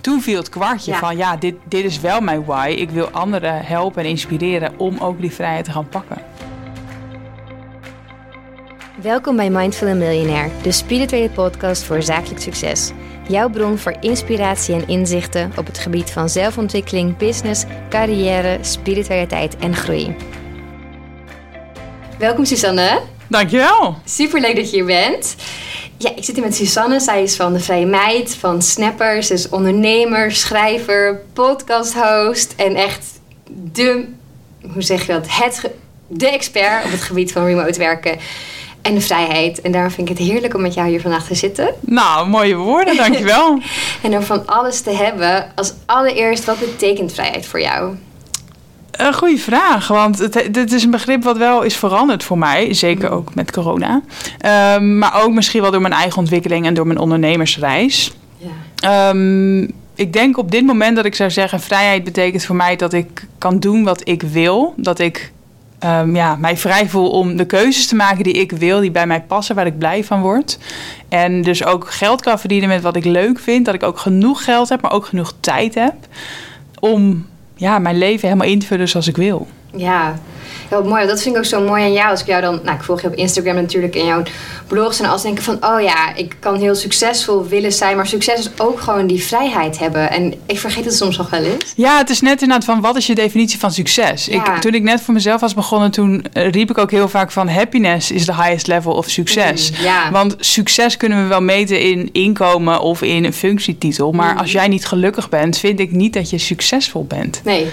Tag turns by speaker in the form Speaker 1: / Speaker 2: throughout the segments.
Speaker 1: toen viel het kwartje
Speaker 2: Ja.
Speaker 1: van ja, dit, dit is wel mijn why. Ik wil anderen helpen en inspireren om ook die vrijheid te gaan pakken.
Speaker 2: Welkom bij Mindful Millionaire, de spirituele podcast voor zakelijk succes. Jouw bron voor inspiratie en inzichten op het gebied van zelfontwikkeling, business, carrière, spiritualiteit en groei. Welkom Susanne.
Speaker 1: Dankjewel.
Speaker 2: Super leuk dat je hier bent. Ja, ik zit hier met Susanne. Zij is van de Vrije Meid, van Snappers. Ze is ondernemer, schrijver, podcasthost en echt de, hoe zeg je dat, het, de expert op het gebied van remote werken en de vrijheid. En daarom vind ik het heerlijk om met jou hier vandaag te zitten.
Speaker 1: Nou, mooie woorden, dankjewel.
Speaker 2: En om van alles te hebben. Als allereerst, wat betekent vrijheid voor jou?
Speaker 1: Een goede vraag, want het, het is een begrip wat wel is veranderd voor mij. Zeker ook met corona. Ehm, maar ook misschien wel door mijn eigen ontwikkeling en door mijn ondernemersreis.
Speaker 2: Ja.
Speaker 1: Ehm, ik denk op dit moment dat ik zou zeggen: vrijheid betekent voor mij dat ik kan doen wat ik wil. Dat ik ehm, ja, mij vrij voel om de keuzes te maken die ik wil, die bij mij passen, waar ik blij van word. En dus ook geld kan verdienen met wat ik leuk vind. Dat ik ook genoeg geld heb, maar ook genoeg tijd heb om ja, mijn leven helemaal in te vullen zoals ik wil.
Speaker 2: Ja, heel mooi. Dat vind ik ook zo mooi aan jou. Als ik jou dan, nou, ik volg je op Instagram natuurlijk en jouw blogs. En als denken van, oh ja, ik kan heel succesvol willen zijn. Maar succes is ook gewoon die vrijheid hebben. En ik vergeet het soms nog wel eens.
Speaker 1: Ja, het is net inderdaad van wat is je definitie van succes?
Speaker 2: Ja.
Speaker 1: Ik, toen ik net voor mezelf was begonnen, toen eh, riep ik ook heel vaak van happiness is the highest level of succes.
Speaker 2: Mm, ja.
Speaker 1: Want succes kunnen we wel meten in inkomen of in een functietitel. Maar
Speaker 2: Mm.
Speaker 1: als jij niet gelukkig bent, vind ik niet dat je succesvol bent.
Speaker 2: Nee,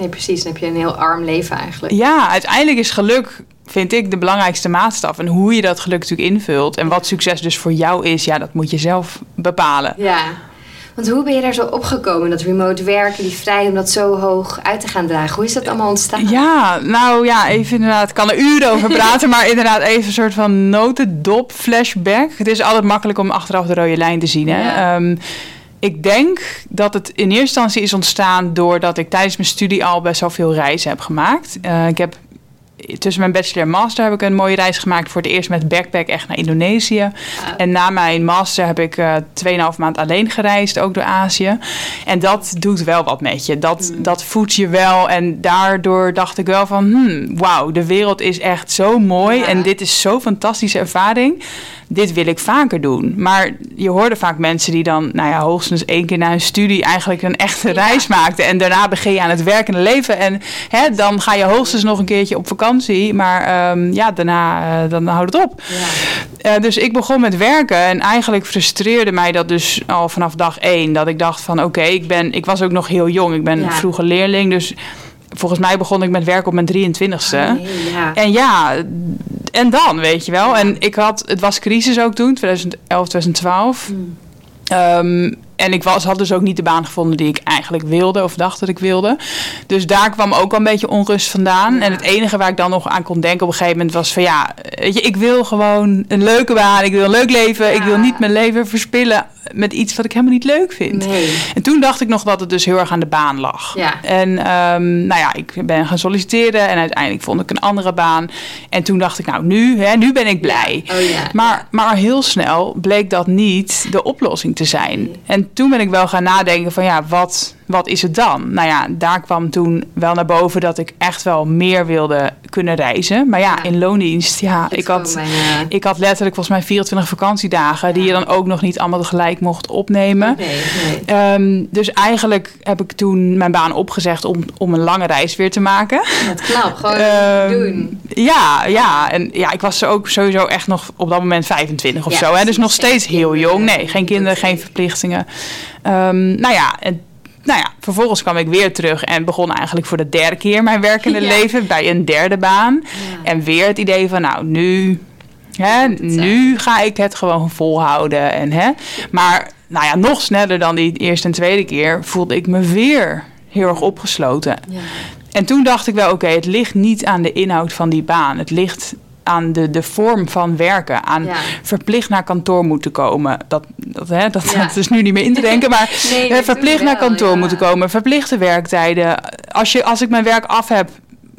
Speaker 2: nee, precies. Dan heb je een heel arm leven eigenlijk.
Speaker 1: Ja, uiteindelijk is geluk, vind ik, de belangrijkste maatstaf. En hoe je dat geluk natuurlijk invult en wat succes dus voor jou is, ja, dat moet je zelf bepalen.
Speaker 2: Ja. Want hoe ben je daar zo opgekomen, dat remote werken, die vrijheid om dat zo hoog uit te gaan dragen? Hoe is dat allemaal ontstaan?
Speaker 1: Ja, nou ja, even inderdaad, ik kan er uren over praten, maar inderdaad even een soort van notendop flashback. Het is altijd makkelijk om achteraf de rode lijn te zien. Hè?
Speaker 2: Ja.
Speaker 1: Ehm, ik denk dat het in eerste instantie is ontstaan doordat ik tijdens mijn studie al best wel veel reizen heb gemaakt. Eh, ik heb tussen mijn bachelor en master heb ik een mooie reis gemaakt. Voor het eerst met backpack echt naar Indonesië. En na mijn master heb ik eh 2,5 maand alleen gereisd, ook door Azië. En dat doet wel wat met je. Dat, dat voedt je wel. En daardoor dacht ik wel van, hmm, wauw, de wereld is echt zo mooi.
Speaker 2: Ja.
Speaker 1: En dit is zo'n fantastische ervaring. Dit wil ik vaker doen. Maar je hoorde vaak mensen die dan, nou ja, hoogstens één keer na een studie eigenlijk een echte reis maakten. En daarna begin je aan het werkende leven. En hè, dan ga je hoogstens nog een keertje op vakantie. Maar ehm, ja, daarna eh, dan houdt het op.
Speaker 2: Ja.
Speaker 1: Eh, dus ik begon met werken en eigenlijk frustreerde mij dat dus al vanaf dag één. Dat ik dacht van oké, ik ben, ik was ook nog heel jong. Ik ben
Speaker 2: Ja.
Speaker 1: vroeger leerling, dus volgens mij begon ik met werken op mijn 23ste.
Speaker 2: Oh, nee, ja.
Speaker 1: En ja, en dan, weet je wel. En ik had, het was crisis ook toen, 2011, 2012.
Speaker 2: Mm.
Speaker 1: Ehm, en ik was, had dus ook niet de baan gevonden die ik eigenlijk wilde of dacht dat ik wilde. Dus daar kwam ook wel een beetje onrust vandaan.
Speaker 2: Ja.
Speaker 1: En het enige waar ik dan nog aan kon denken op een gegeven moment was van ja, weet je, ik wil gewoon een leuke baan. Ik wil een leuk leven. Ik wil niet mijn leven verspillen met iets wat ik helemaal niet leuk vind.
Speaker 2: Nee.
Speaker 1: En toen dacht ik nog dat het dus heel erg aan de baan lag.
Speaker 2: Ja.
Speaker 1: En ehm, nou ja, ik ben gaan solliciteren en uiteindelijk vond ik een andere baan. En toen dacht ik, nou nu, hè, nu ben ik blij.
Speaker 2: Oh ja.
Speaker 1: Maar, maar heel snel bleek dat niet de oplossing te zijn. En toen ben ik wel gaan nadenken van ja, wat, wat is het dan? Nou ja, daar kwam toen wel naar boven dat ik echt wel meer wilde kunnen reizen. Maar ja,
Speaker 2: Ja.
Speaker 1: in loondienst, ja, ik had,
Speaker 2: mijn, eh,
Speaker 1: ik had letterlijk volgens mij 24 vakantiedagen... die je dan ook nog niet allemaal tegelijk mocht opnemen.
Speaker 2: Nee, nee.
Speaker 1: Ehm, dus eigenlijk heb ik toen mijn baan opgezegd om, om een lange reis weer te maken.
Speaker 2: Knap, gewoon
Speaker 1: Ehm,
Speaker 2: doen.
Speaker 1: Ja, ja, en ja, ik was ook sowieso echt nog op dat moment 25 of
Speaker 2: Ja,
Speaker 1: zo. Hè? Dus nog steeds heel jong. Nee, geen kinderen,
Speaker 2: dat
Speaker 1: geen verplichtingen. Ehm, nou ja, en, nou ja, vervolgens kwam ik weer terug en begon eigenlijk voor de derde keer mijn werkende
Speaker 2: Ja.
Speaker 1: leven bij een derde baan.
Speaker 2: Ja.
Speaker 1: En weer het idee van, nou, nu, hè, nu ga ik het gewoon volhouden. En, hè. Maar nou ja, nog sneller dan die eerste en tweede keer voelde ik me weer heel erg opgesloten.
Speaker 2: Ja.
Speaker 1: En toen dacht ik wel, oké, het ligt niet aan de inhoud van die baan. Het ligt aan de, de vorm van werken. Aan
Speaker 2: Ja.
Speaker 1: verplicht naar kantoor moeten komen. Dat, dat, hè, dat,
Speaker 2: Ja.
Speaker 1: dat is nu niet meer in te denken. Maar
Speaker 2: Nee,
Speaker 1: verplicht naar kantoor moeten komen. Verplichte werktijden. Als, je, als ik mijn werk af heb,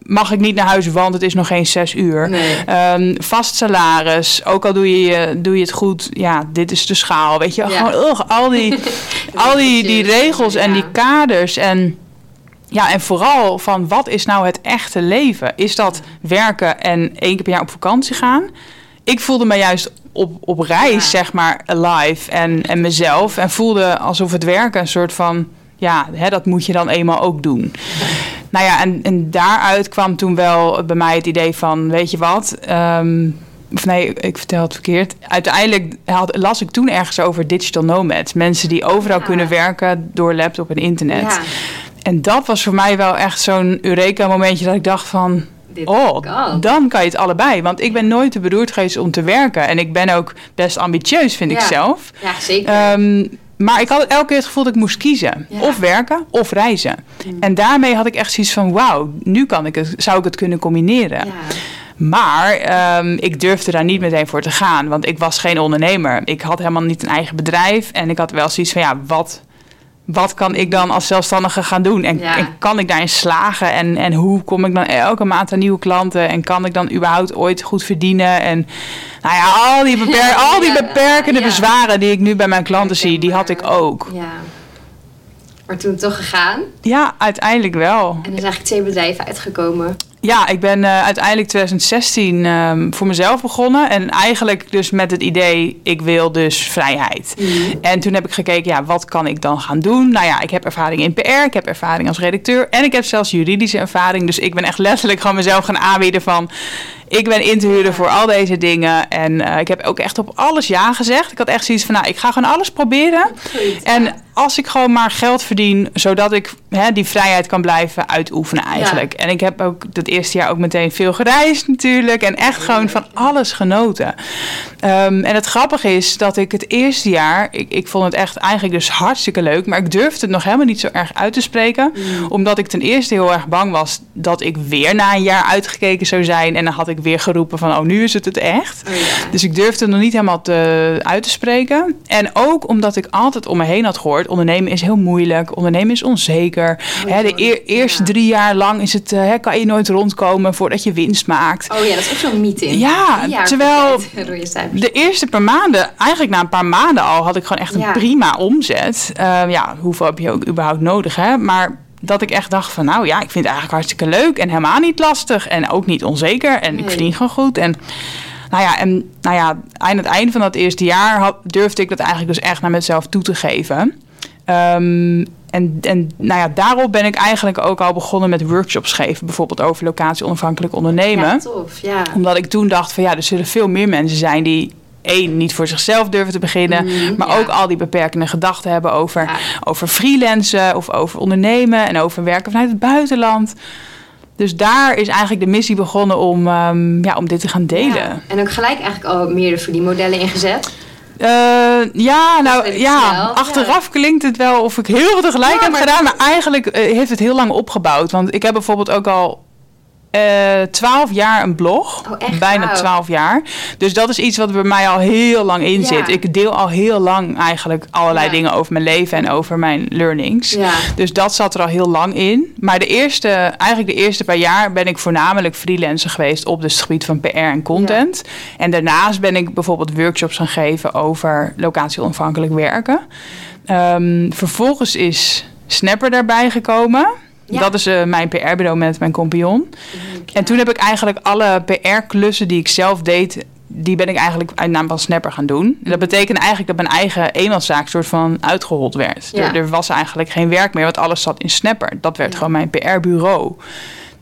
Speaker 1: mag ik niet naar huis, want het is nog geen zes uur.
Speaker 2: Nee.
Speaker 1: Ehm, vast salaris, ook al doe je, doe je het goed, ja, dit is de schaal. Weet je,
Speaker 2: Ja.
Speaker 1: gewoon ugh, al die, al die, die regels en
Speaker 2: ja.
Speaker 1: die kaders. En, ja, en vooral van wat is nou het echte leven? Is dat werken en één keer per jaar op vakantie gaan? Ik voelde me juist op, op reis,
Speaker 2: Ja.
Speaker 1: zeg maar, alive en, en mezelf. En voelde alsof het werken een soort van, ja, hè, dat moet je dan eenmaal ook doen. Nou ja, en, en daaruit kwam toen wel bij mij het idee van, weet je wat... ehm, of nee, ik vertel het verkeerd. Uiteindelijk had, las ik toen ergens over digital nomads. Mensen die overal
Speaker 2: Ja.
Speaker 1: kunnen werken door laptop en internet.
Speaker 2: Ja,
Speaker 1: En dat was voor mij wel echt zo'n Eureka-momentje dat ik dacht van...
Speaker 2: dit
Speaker 1: Oh,
Speaker 2: kan.
Speaker 1: dan kan je het allebei. Want ik ben nooit te beroerd geweest om te werken. En ik ben ook best ambitieus, vind ik zelf.
Speaker 2: Ja, zeker.
Speaker 1: Ehm, maar ik had elke keer het gevoel dat ik moest kiezen.
Speaker 2: Ja.
Speaker 1: Of werken, of reizen.
Speaker 2: Mm.
Speaker 1: En daarmee had ik echt zoiets van... wauw, nu kan ik het, zou ik het kunnen combineren.
Speaker 2: ja.
Speaker 1: Maar ehm, ik durfde daar niet meteen voor te gaan. Want ik was geen ondernemer. Ik had helemaal niet een eigen bedrijf. En ik had wel zoiets van, ja, wat, wat kan ik dan als zelfstandige gaan doen? En,
Speaker 2: Ja.
Speaker 1: en kan ik daarin slagen? En, en hoe kom ik dan elke maand aan nieuwe klanten? En kan ik dan überhaupt ooit goed verdienen? En nou ja, al die, beper al die beperkende
Speaker 2: ja.
Speaker 1: bezwaren die ik nu bij mijn klanten zie, die had ik ook.
Speaker 2: Ja. Maar toen toch gegaan.
Speaker 1: Ja, uiteindelijk wel.
Speaker 2: En er zijn eigenlijk twee bedrijven uitgekomen.
Speaker 1: Ja, ik ben eh, uiteindelijk 2016 ehm, voor mezelf begonnen. En eigenlijk dus met het idee, ik wil dus vrijheid. En toen heb ik gekeken, ja, wat kan ik dan gaan doen? Nou ja, ik heb ervaring in PR, ik heb ervaring als redacteur... en ik heb zelfs juridische ervaring. Dus ik ben echt letterlijk gewoon mezelf gaan aanbieden van... ik ben in te huren voor al deze dingen. En eh, ik heb ook echt op alles ja gezegd. Ik had echt zoiets van, nou, ik ga gewoon alles proberen.
Speaker 2: Goed,
Speaker 1: En
Speaker 2: ja.
Speaker 1: als ik gewoon maar geld verdien, zodat ik hè, die vrijheid kan blijven uitoefenen eigenlijk. En ik heb ook het eerste jaar ook meteen veel gereisd natuurlijk. En echt gewoon van alles genoten. Ehm, en het grappige is dat ik het eerste jaar, ik, ik vond het echt eigenlijk dus hartstikke leuk. Maar ik durfde het nog helemaal niet zo erg uit te spreken. Omdat ik ten eerste heel erg bang was dat ik weer na een jaar uitgekeken zou zijn. En dan had ik weer geroepen van, oh nu is het het echt.
Speaker 2: Oh, ja.
Speaker 1: Dus ik durfde het nog niet helemaal te, uit te spreken. En ook omdat ik altijd om me heen had gehoord... ondernemen is heel moeilijk, ondernemen is onzeker.
Speaker 2: Oh,
Speaker 1: de eer- eerste
Speaker 2: ja.
Speaker 1: drie jaar lang is het, hè, kan je nooit rondkomen voordat je winst maakt.
Speaker 2: Oh ja, dat is ook zo'n meeting.
Speaker 1: Ja, terwijl-. De eerste paar maanden, eigenlijk na een paar maanden al... had ik gewoon echt een
Speaker 2: Ja.
Speaker 1: prima omzet. Eh, ja, hoeveel heb je ook überhaupt nodig, hè? Maar dat ik echt dacht van... nou ja, ik vind het eigenlijk hartstikke leuk... en helemaal niet lastig en ook niet onzeker. En ik verdien gewoon goed. En nou ja, en nou ja, aan het einde van dat eerste jaar had, durfde ik dat eigenlijk dus echt naar mezelf toe te geven. Ehm, en, en nou ja, daarop ben ik eigenlijk ook al begonnen met workshops geven, bijvoorbeeld over locatie onafhankelijk ondernemen
Speaker 2: Ja, tof. Ja.
Speaker 1: omdat ik toen dacht van ja, er zullen veel meer mensen zijn die één, niet voor zichzelf durven te beginnen.
Speaker 2: Mhm,
Speaker 1: maar
Speaker 2: ja.
Speaker 1: ook al die beperkende gedachten hebben over,
Speaker 2: Ja.
Speaker 1: over freelancen of over ondernemen en over werken vanuit het buitenland. Dus daar is eigenlijk de missie begonnen om, ehm, ja, om dit te gaan delen.
Speaker 2: Ja. En ook gelijk eigenlijk al meerdere verdienmodellen ingezet.
Speaker 1: Eh, ja, nou ja, achteraf klinkt het wel of ik heel veel tegelijk
Speaker 2: Ja,
Speaker 1: heb
Speaker 2: maar-
Speaker 1: gedaan. Maar eigenlijk eh, heeft het heel lang opgebouwd. Want ik heb bijvoorbeeld ook al twaalf jaar een blog.
Speaker 2: Oh?
Speaker 1: Bijna twaalf jaar. Dus dat is iets wat bij mij al heel lang in
Speaker 2: Ja.
Speaker 1: zit. Ik deel al heel lang eigenlijk allerlei
Speaker 2: Ja.
Speaker 1: dingen over mijn leven en over mijn learnings.
Speaker 2: Ja.
Speaker 1: Dus dat zat er al heel lang in. Maar de eerste, eigenlijk de eerste paar jaar ben ik voornamelijk freelancer geweest op het gebied van PR en content. En daarnaast ben ik bijvoorbeeld workshops gaan geven over locatie onafhankelijk werken. Ehm, vervolgens is Snapper daarbij gekomen.
Speaker 2: Ja.
Speaker 1: Dat is eh, mijn PR-bureau met mijn compagnon. En toen heb ik eigenlijk alle PR-klussen die ik zelf deed, die ben ik eigenlijk uit naam van Snapper gaan doen. En dat betekende eigenlijk dat mijn eigen eenmanszaak soort van uitgehold werd.
Speaker 2: Ja.
Speaker 1: Er, er was eigenlijk geen werk meer, want alles zat in Snapper. Dat werd gewoon mijn PR-bureau.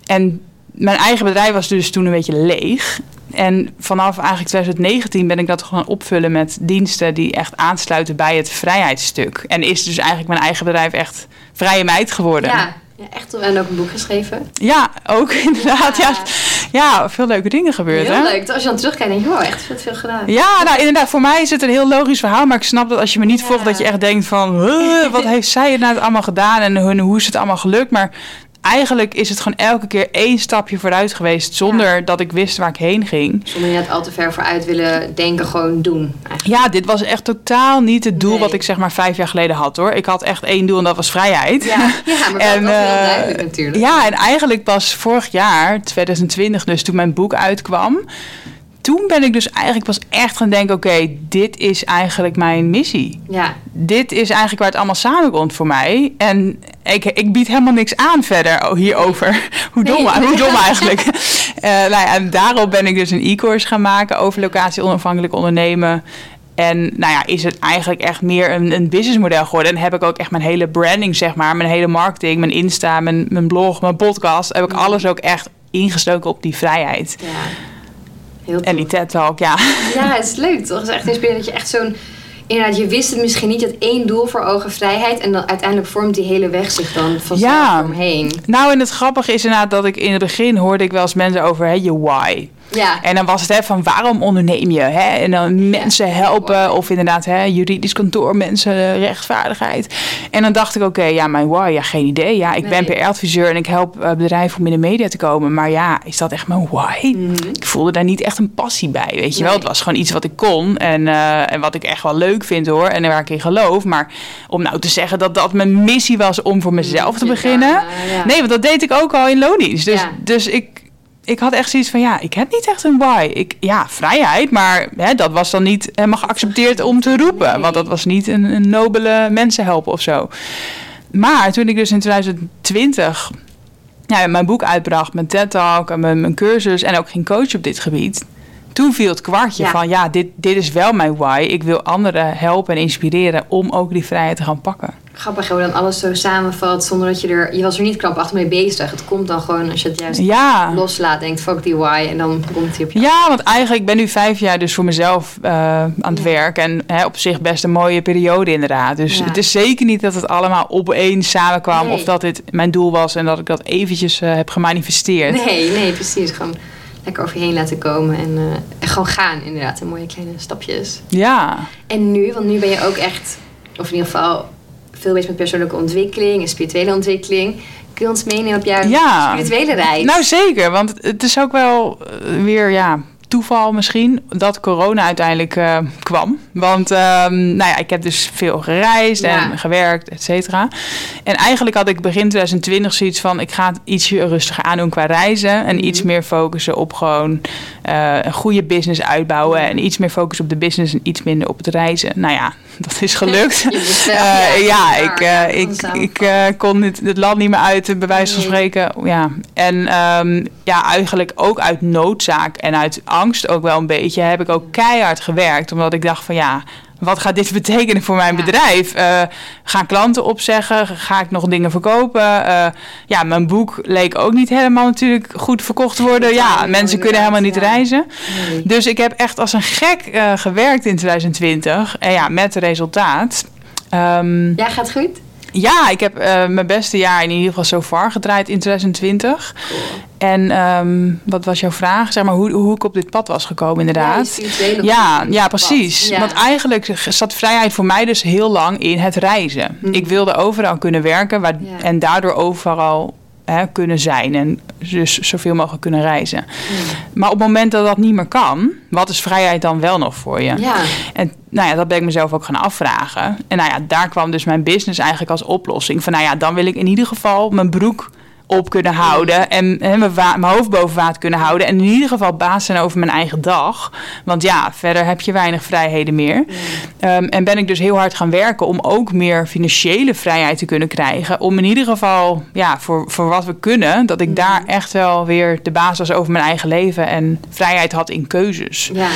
Speaker 1: En mijn eigen bedrijf was dus toen een beetje leeg. En vanaf eigenlijk 2019 ben ik dat gaan opvullen met diensten die echt aansluiten bij het vrijheidsstuk. En is dus eigenlijk mijn eigen bedrijf echt vrije meid geworden.
Speaker 2: Ja. Ja, echt. En ook een boek geschreven.
Speaker 1: Ja, ook inderdaad. Ja.
Speaker 2: Ja.
Speaker 1: Ja, veel leuke dingen gebeurd.
Speaker 2: Heel
Speaker 1: hè?
Speaker 2: leuk. Als je dan terugkijkt, denk je, wow, echt veel, veel gedaan.
Speaker 1: Ja, nou inderdaad, voor mij is het een heel logisch verhaal. Maar ik snap dat als je me niet
Speaker 2: Ja.
Speaker 1: volgt, dat je echt denkt van... "Huh, wat heeft zij het nou allemaal gedaan en hoe, hoe is het allemaal gelukt? Maar eigenlijk is het gewoon elke keer één stapje vooruit geweest. Zonder dat ik wist waar ik heen ging.
Speaker 2: Zonder je net al te ver vooruit willen denken, gewoon doen.
Speaker 1: Ja, dit was echt totaal niet het doel
Speaker 2: Nee.
Speaker 1: wat ik zeg maar vijf jaar geleden had hoor. Ik had echt één doel en dat was vrijheid.
Speaker 2: Ja, ja maar
Speaker 1: En,
Speaker 2: dat is heel
Speaker 1: eh,
Speaker 2: duidelijk natuurlijk.
Speaker 1: Ja, en eigenlijk pas vorig jaar, 2020, dus toen mijn boek uitkwam. Toen ben ik dus eigenlijk pas echt gaan denken: oké, dit is eigenlijk mijn missie.
Speaker 2: Ja,
Speaker 1: Dit is eigenlijk waar het allemaal samenkomt voor mij. En ik, ik bied helemaal niks aan verder hierover. hoe dom,
Speaker 2: Nee.
Speaker 1: hoe dom eigenlijk. Eh, nou ja, en daarop ben ik dus een e-course gaan maken over locatie onafhankelijk ondernemen. En nou ja, is het eigenlijk echt meer een, een businessmodel geworden. En heb ik ook echt mijn hele branding, zeg maar, mijn hele marketing, mijn Insta, mijn, mijn blog, mijn podcast, heb ik alles ook echt ingestoken op die vrijheid.
Speaker 2: ja. Heel
Speaker 1: En die
Speaker 2: tof.
Speaker 1: TED Talk, ja.
Speaker 2: Ja, het is leuk toch? Het is echt inspirerend dat je echt zo'n... Inderdaad, je wist het misschien niet, dat één doel voor ogen vrijheid. En dan uiteindelijk vormt die hele weg zich dan vanzelf
Speaker 1: Ja.
Speaker 2: omheen.
Speaker 1: Nou, en het grappige is inderdaad dat ik in het begin hoorde ik wel eens mensen over hè, je why.
Speaker 2: Ja,
Speaker 1: En dan was het hè, van waarom onderneem je? Hè? En dan mensen helpen of inderdaad hè, juridisch kantoor, mensen, rechtvaardigheid. En dan dacht ik, oké, ja, mijn why, ja, geen idee. Ja, ik ben. PR-adviseur en ik help eh, bedrijven om in de media te komen. Maar ja, is dat echt mijn why? Ik voelde daar niet echt een passie bij, weet je wel. Het was gewoon iets wat ik kon en, eh, en wat ik echt wel leuk vind hoor. En waar ik in geloof. Maar om nou te zeggen dat dat mijn missie was om voor mezelf te
Speaker 2: Ja,
Speaker 1: beginnen.
Speaker 2: ja.
Speaker 1: Nee, want dat deed ik ook al in loondienst. Dus,
Speaker 2: Ja.
Speaker 1: dus ik, ik had echt zoiets van, ja, ik heb niet echt een why. Ik, ja, vrijheid, maar hè, dat was dan niet helemaal geaccepteerd om te roepen. Want dat was niet een, een nobele mensen helpen of zo. Maar toen ik dus in 2020 ja, mijn boek uitbracht, mijn TED-talk, en mijn, mijn cursus en ook ging coachen op dit gebied... Toen viel het kwartje
Speaker 2: Ja.
Speaker 1: van, ja, dit, dit is wel mijn why. Ik wil anderen helpen en inspireren om ook die vrijheid te gaan pakken.
Speaker 2: Grappig hoe dan alles zo samenvalt zonder dat je er... Je was er niet krampachtig mee bezig. Het komt dan gewoon als je het juist
Speaker 1: Ja.
Speaker 2: loslaat. Denkt, fuck die why. En dan komt hij op je
Speaker 1: Ja, want eigenlijk ben ik nu vijf jaar dus voor mezelf eh, aan het
Speaker 2: Ja.
Speaker 1: werk. En hè, op zich best een mooie periode inderdaad. Dus het is zeker niet dat het allemaal opeens samenkwam.
Speaker 2: Nee.
Speaker 1: Of dat dit mijn doel was en dat ik dat eventjes eh, heb gemanifesteerd.
Speaker 2: Nee, nee, precies. Gewoon lekker over je heen laten komen. En, eh, gewoon gaan inderdaad. In mooie kleine stapjes.
Speaker 1: Ja.
Speaker 2: En nu, want nu ben je ook echt... Of in ieder geval veel bezig met persoonlijke ontwikkeling en spirituele ontwikkeling. Kun je ons meenemen op jouw
Speaker 1: Ja.
Speaker 2: spirituele reis?
Speaker 1: Nou zeker, want het is ook wel eh, weer ja, toeval misschien dat corona uiteindelijk eh, kwam. Want ehm, nou ja, ik heb dus veel gereisd
Speaker 2: Ja.
Speaker 1: en gewerkt, et cetera. En eigenlijk had ik begin 2020 zoiets van... ik ga het ietsje rustiger aandoen qua reizen... en
Speaker 2: Mhm.
Speaker 1: iets meer focussen op gewoon eh, een goede business uitbouwen... en iets meer focussen op de business en iets minder op het reizen. Nou ja, dat is gelukt. Eh,
Speaker 2: ja,
Speaker 1: ik, ik, kon het, het land niet meer uit, bij wijze van spreken. Ja. En ehm, ja, eigenlijk ook uit noodzaak en uit angst ook wel een beetje... heb ik ook keihard gewerkt. Omdat ik dacht van ja, wat gaat dit betekenen voor mijn
Speaker 2: Ja.
Speaker 1: bedrijf? Eh, gaan klanten opzeggen? Ga ik nog dingen verkopen? Eh, ja, mijn boek leek ook niet helemaal natuurlijk goed verkocht te worden. Ja, mensen kunnen helemaal niet reizen.
Speaker 2: Nee.
Speaker 1: Dus ik heb echt als een gek eh, gewerkt in 2020. En ja, met resultaat. Ehm,
Speaker 2: Ja, gaat goed?
Speaker 1: Ja, ik heb eh, mijn beste jaar in ieder geval zo far gedraaid in 2020.
Speaker 2: Cool.
Speaker 1: En ehm, wat was jouw vraag? Zeg maar hoe, hoe ik op dit pad was gekomen, inderdaad. Ja, ja, precies.
Speaker 2: Ja.
Speaker 1: Want eigenlijk zat vrijheid voor mij dus heel lang in het reizen.
Speaker 2: Mhm.
Speaker 1: Ik wilde overal kunnen werken waar,
Speaker 2: Ja.
Speaker 1: en daardoor overal hè, kunnen zijn. En dus zoveel mogelijk kunnen reizen. Maar op het moment dat dat niet meer kan, wat is vrijheid dan wel nog voor je?
Speaker 2: Ja,
Speaker 1: En nou ja, dat ben ik mezelf ook gaan afvragen. En nou ja, daar kwam dus mijn business eigenlijk als oplossing. Van nou ja, dan wil ik in ieder geval mijn broek op kunnen houden. En, mijn, mijn hoofd boven water kunnen houden. En in ieder geval baas zijn over mijn eigen dag. Want ja, verder heb je weinig vrijheden meer. Ehm, en ben ik dus heel hard gaan werken om ook meer financiële vrijheid te kunnen krijgen. Om in ieder geval, ja, voor, voor wat we kunnen, dat ik daar echt wel weer de baas was over mijn eigen leven. En vrijheid had in keuzes.
Speaker 2: ja.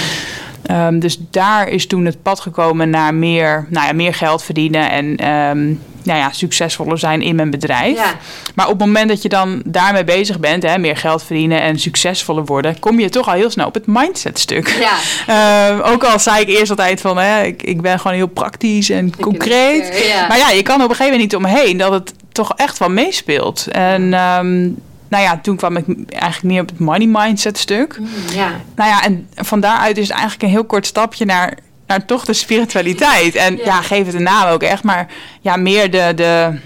Speaker 1: Ehm, dus daar is toen het pad gekomen naar meer, nou ja, meer geld verdienen en ehm, nou ja, succesvoller zijn in mijn bedrijf.
Speaker 2: Ja.
Speaker 1: Maar op het moment dat je dan daarmee bezig bent, hè, meer geld verdienen en succesvoller worden, kom je toch al heel snel op het mindset stuk.
Speaker 2: Ja.
Speaker 1: Ehm, ook al zei ik eerst altijd van, hè, ik, ik ben gewoon heel praktisch en concreet.
Speaker 2: het, ja.
Speaker 1: Maar ja, je kan op een gegeven moment niet omheen dat het toch echt wel meespeelt. En nou ja, toen kwam ik eigenlijk meer op het money mindset stuk.
Speaker 2: Mm, Ja.
Speaker 1: Nou ja, en van daaruit is het eigenlijk een heel kort stapje naar, naar toch de spiritualiteit. En ja.
Speaker 2: Ja.
Speaker 1: geef het een naam ook echt, maar ja, meer de, de,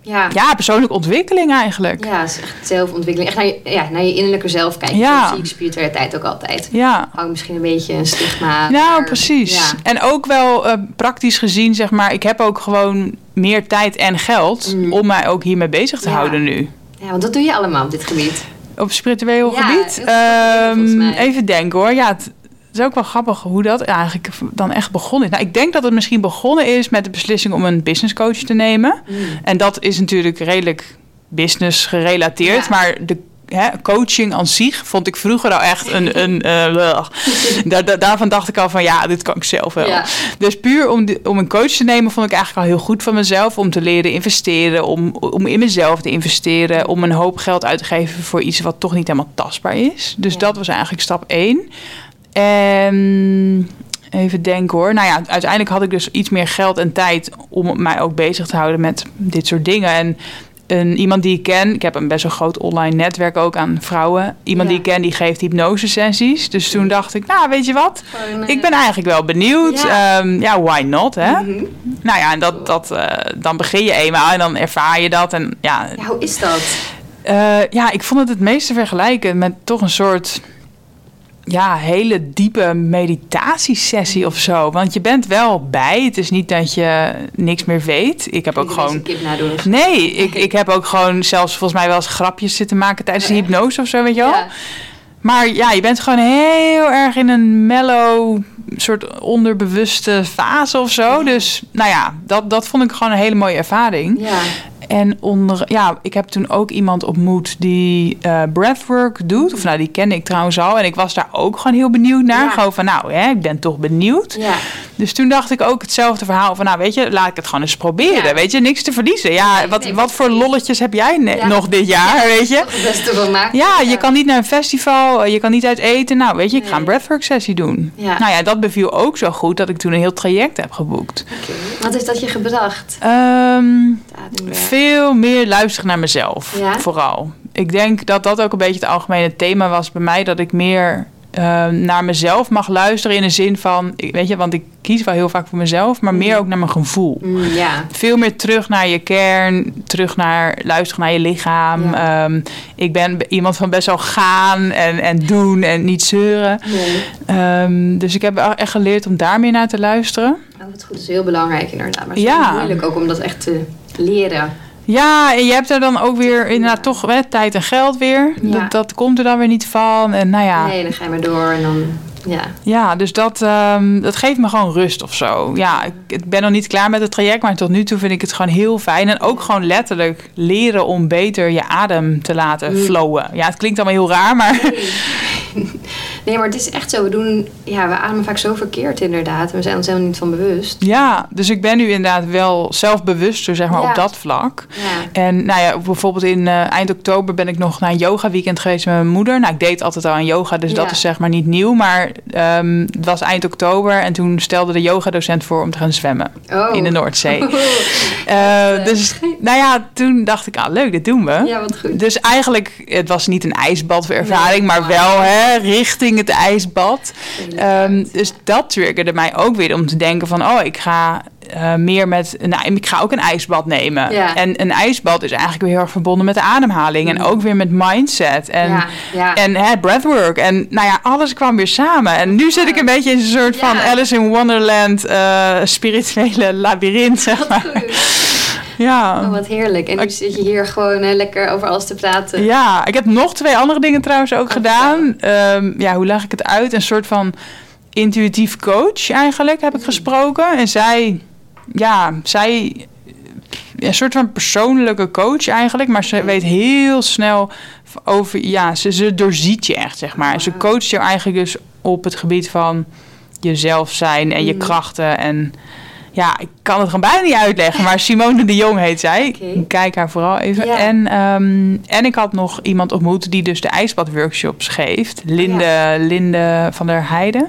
Speaker 2: Ja.
Speaker 1: ja, persoonlijke ontwikkeling eigenlijk.
Speaker 2: Ja, het is echt zelfontwikkeling. Echt naar je, ja, naar je innerlijke zelf kijken.
Speaker 1: Ja.
Speaker 2: Zie ik spiritualiteit ook altijd.
Speaker 1: Ja.
Speaker 2: Hangt misschien een beetje een stigma.
Speaker 1: Nou,
Speaker 2: maar-
Speaker 1: precies.
Speaker 2: Ja.
Speaker 1: En ook wel eh, praktisch gezien, zeg maar, ik heb ook gewoon meer tijd en geld
Speaker 2: Mm.
Speaker 1: om mij ook hiermee bezig te
Speaker 2: Ja.
Speaker 1: houden nu.
Speaker 2: Ja, want dat doe je allemaal op dit gebied.
Speaker 1: Op spiritueel
Speaker 2: Ja,
Speaker 1: gebied. Ehm, even denken hoor. Ja, het is ook wel grappig hoe dat eigenlijk dan echt begonnen is. Nou, ik denk dat het misschien begonnen is met de beslissing om een business coach te nemen.
Speaker 2: Mm.
Speaker 1: En dat is natuurlijk redelijk business gerelateerd.
Speaker 2: Ja.
Speaker 1: Maar de hè, coaching aan zich vond ik vroeger al echt een... een eh, daar, daar- daarvan dacht ik al van ja, dit kan ik zelf wel.
Speaker 2: Ja.
Speaker 1: Dus puur om, om een coach te nemen vond ik eigenlijk al heel goed van mezelf. Om te leren investeren, om, om in mezelf te investeren. Om een hoop geld uit te geven voor iets wat toch niet helemaal tastbaar is. Dus
Speaker 2: Ja.
Speaker 1: dat was eigenlijk stap één. En even denken hoor. Nou ja, uiteindelijk had ik dus iets meer geld en tijd om mij ook bezig te houden met dit soort dingen. En een, iemand die ik ken, ik heb een best wel groot online netwerk ook aan vrouwen. Iemand
Speaker 2: Ja.
Speaker 1: die ik ken, die geeft hypnose sessies. Dus toen dacht ik, nou weet je wat?
Speaker 2: Gewoon, eh,
Speaker 1: Ik ben eigenlijk wel benieuwd.
Speaker 2: Ja.
Speaker 1: Ja, ja why not, hè?
Speaker 2: mhm.
Speaker 1: Nou ja, en dat, dat, eh, dan begin je eenmaal en dan ervaar je dat. En ja,
Speaker 2: Ja, hoe is dat?
Speaker 1: eh, ja, ik vond het het meeste vergelijken met toch een soort... Ja, hele diepe meditatiesessie of zo. Want je bent wel bij. Het is niet dat je niks meer weet. Ik heb ook gewoon... Nee, ik, ik heb ook gewoon zelfs volgens mij wel eens grapjes zitten maken tijdens de hypnose of zo, weet je wel.
Speaker 2: Ja.
Speaker 1: Maar ja, je bent gewoon heel erg in een mellow, soort onderbewuste fase of zo. Dus nou ja, dat, dat vond ik gewoon een hele mooie ervaring.
Speaker 2: Ja.
Speaker 1: En onder, ja, ik heb toen ook iemand ontmoet die eh breathwork doet. Of nou, die kende ik trouwens al. En ik was daar ook gewoon heel benieuwd naar.
Speaker 2: Ja.
Speaker 1: Gewoon van, nou, hè, ik ben toch benieuwd.
Speaker 2: Ja.
Speaker 1: Dus toen dacht ik ook hetzelfde verhaal van, nou, weet je, laat ik het gewoon eens proberen.
Speaker 2: Ja.
Speaker 1: Weet je, niks te verliezen. Ja, wat, wat voor lolletjes heb jij nog dit jaar, weet je?
Speaker 2: Toch het beste van maken.
Speaker 1: Ja, je kan niet naar een festival, eh, je kan niet uit eten. Nou, weet je, ik ga een breathwork sessie doen. Nou ja, dat beviel ook zo goed dat ik toen een heel traject heb geboekt.
Speaker 2: Wat heeft dat je gebracht?
Speaker 1: Ehm. Veel meer luisteren naar mezelf,
Speaker 2: Ja?
Speaker 1: vooral. Ik denk dat dat ook een beetje het algemene thema was bij mij. Dat ik meer ehm, naar mezelf mag luisteren in de zin van... Weet je, want ik kies wel heel vaak voor mezelf, maar meer ook naar mijn gevoel.
Speaker 2: Mm, ja.
Speaker 1: Veel meer terug naar je kern, terug naar luisteren naar je lichaam. Ehm, ik ben iemand van best wel gaan en, en doen en niet zeuren. Ehm, dus ik heb echt geleerd om daar meer naar te luisteren.
Speaker 2: Oh, wat goed, dat is heel belangrijk inderdaad. Maar het is
Speaker 1: Ja.
Speaker 2: moeilijk ook om dat echt te leren.
Speaker 1: Ja, en je hebt er dan ook weer inderdaad toch hè, tijd en geld weer.
Speaker 2: Ja.
Speaker 1: Dat, dat komt er dan weer niet van. En nou ja,
Speaker 2: Nee, dan ga je maar door en dan... Ja.
Speaker 1: ja dus dat, ehm, dat geeft me gewoon rust of zo. Ja, ik, ik ben nog niet klaar met het traject, maar tot nu toe vind ik het gewoon heel fijn. En ook gewoon letterlijk leren om beter je adem te laten
Speaker 2: Mm.
Speaker 1: flowen. Ja, het klinkt allemaal heel raar, maar
Speaker 2: Nee, maar het is echt zo. We doen... Ja, we ademen vaak zo verkeerd inderdaad. We zijn ons helemaal niet van bewust.
Speaker 1: ja, dus ik ben nu inderdaad wel zelfbewuster, zeg maar,
Speaker 2: Ja.
Speaker 1: op dat vlak.
Speaker 2: Ja.
Speaker 1: En nou ja, bijvoorbeeld in eh, eind oktober ben ik nog naar een yoga weekend geweest met mijn moeder. Nou, ik deed altijd al aan yoga, dus
Speaker 2: Ja.
Speaker 1: dat is zeg maar niet nieuw. Maar ehm, het was eind oktober en toen stelde de yogadocent voor om te gaan zwemmen
Speaker 2: Oh.
Speaker 1: in de Noordzee. Eh, dus nou ja, toen dacht ik, ah leuk, dit doen we.
Speaker 2: Ja, wat goed.
Speaker 1: Dus eigenlijk, het was niet een ijsbadervaring,
Speaker 2: Nee,
Speaker 1: maar- wel hè, richting het ijsbad. Ehm, dus dat triggerde mij ook weer om te denken van, oh, ik ga eh, meer met, nou, ik ga ook een ijsbad nemen.
Speaker 2: Ja.
Speaker 1: En een ijsbad is eigenlijk weer heel erg verbonden met de ademhaling en ook weer met mindset en,
Speaker 2: ja, ja.
Speaker 1: en hè, breathwork. En nou ja, alles kwam weer samen. En nu zit ik een beetje in een soort van. Alice in Wonderland eh, spirituele labyrint, zeg maar. Ja.
Speaker 2: Oh, wat heerlijk. En nu zit je hier gewoon eh, lekker over alles te praten.
Speaker 1: Ja, ik heb nog twee andere dingen trouwens ook
Speaker 2: Oh,
Speaker 1: gedaan. Ehm, ja, hoe leg ik het uit? Een soort van intuïtief coach eigenlijk heb ik gesproken. En zij, ja, zij, een soort van persoonlijke coach eigenlijk. Maar ze weet heel snel over, ja, ze, ze doorziet je echt, zeg maar. En ze coacht je eigenlijk dus op het gebied van jezelf zijn en je
Speaker 2: Mm.
Speaker 1: krachten en... Ja, ik kan het gewoon bijna niet uitleggen, maar Simone de Jong heet zij. Kijk haar vooral even.
Speaker 2: Ja.
Speaker 1: En, ehm, en ik had nog iemand ontmoet die dus de ijsbadworkshops geeft. Linde, Linde van der Heijden.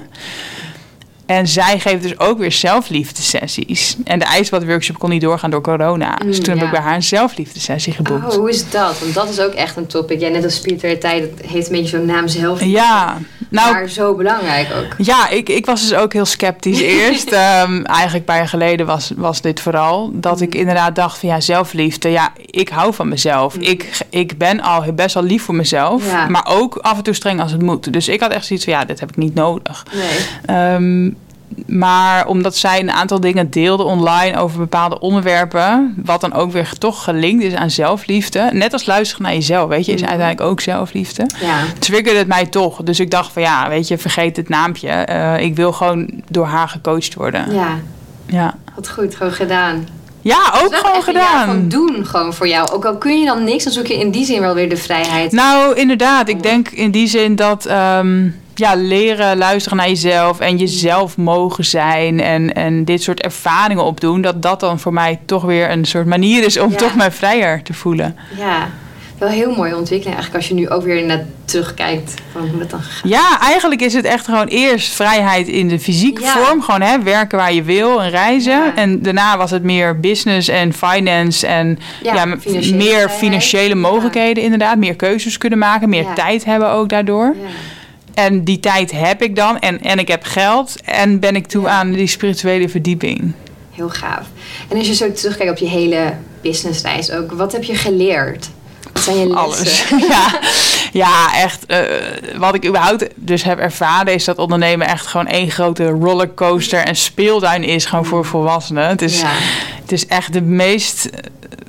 Speaker 1: En zij geeft dus ook weer zelfliefdesessies. En de ijsbadworkshop kon niet doorgaan door corona. dus
Speaker 2: Mm,
Speaker 1: toen heb ik bij haar een zelfliefdesessie geboekt.
Speaker 2: Oh, hoe is dat? Want dat is ook echt een topic. Jij net als spiritualiteit, dat heeft een beetje zo'n naam zelf.
Speaker 1: Ja, Nou,
Speaker 2: maar zo belangrijk ook.
Speaker 1: Ja, ik, ik was dus ook heel sceptisch eerst. Ehm, eigenlijk een paar jaar geleden was, was dit vooral. Dat ik
Speaker 2: Mm.
Speaker 1: inderdaad dacht van ja, zelfliefde. Ja, ik hou van mezelf.
Speaker 2: Mm.
Speaker 1: Ik, ik ben al best wel lief voor mezelf.
Speaker 2: Ja.
Speaker 1: Maar ook af en toe streng als het moet. Dus ik had echt zoiets van ja, dit heb ik niet nodig.
Speaker 2: Nee.
Speaker 1: Ehm, maar omdat zij een aantal dingen deelde online over bepaalde onderwerpen, wat dan ook weer toch gelinkt is aan zelfliefde. Net als luisteren naar jezelf, weet je, is
Speaker 2: Mhm.
Speaker 1: uiteindelijk ook zelfliefde.
Speaker 2: Ja.
Speaker 1: Triggerde het mij toch. Dus ik dacht van ja, weet je, vergeet het naampje. Eh, ik wil gewoon door haar gecoacht worden.
Speaker 2: ja,
Speaker 1: Ja,
Speaker 2: wat goed, gewoon gedaan.
Speaker 1: ja ook gewoon gedaan.
Speaker 2: Van doen gewoon voor jou. Ook al kun je dan niks, dan zoek je in die zin wel weer de vrijheid.
Speaker 1: Nou, inderdaad. Ik denk in die zin dat ehm, ja, leren luisteren naar jezelf en jezelf mogen zijn en, en dit soort ervaringen opdoen, dat dat dan voor mij toch weer een soort manier is om
Speaker 2: Ja.
Speaker 1: toch mij vrijer te voelen.
Speaker 2: Ja, wel heel mooie ontwikkeling eigenlijk als je nu ook weer naar terugkijkt van hoe het dan
Speaker 1: Ja, eigenlijk is het echt gewoon eerst vrijheid in de fysieke
Speaker 2: Ja.
Speaker 1: vorm. Gewoon hè, werken waar je wil en reizen.
Speaker 2: Ja.
Speaker 1: En daarna was het meer business en finance en
Speaker 2: Ja,
Speaker 1: ja, m-
Speaker 2: financiële
Speaker 1: meer financiële mogelijkheden inderdaad. Meer keuzes kunnen maken, meer tijd hebben ook daardoor. En die tijd heb ik dan. En, en ik heb geld. En ben ik toe
Speaker 2: Ja.
Speaker 1: aan die spirituele verdieping.
Speaker 2: Heel gaaf. En als je zo terugkijkt op je hele businessreis ook, wat heb je geleerd? Wat zijn je lessen?
Speaker 1: Alles. ja. ja, echt. eh, wat ik überhaupt dus heb ervaren is dat ondernemen echt gewoon één grote rollercoaster en speeltuin is. Gewoon voor volwassenen. Het is,
Speaker 2: Ja.
Speaker 1: het is echt de meest,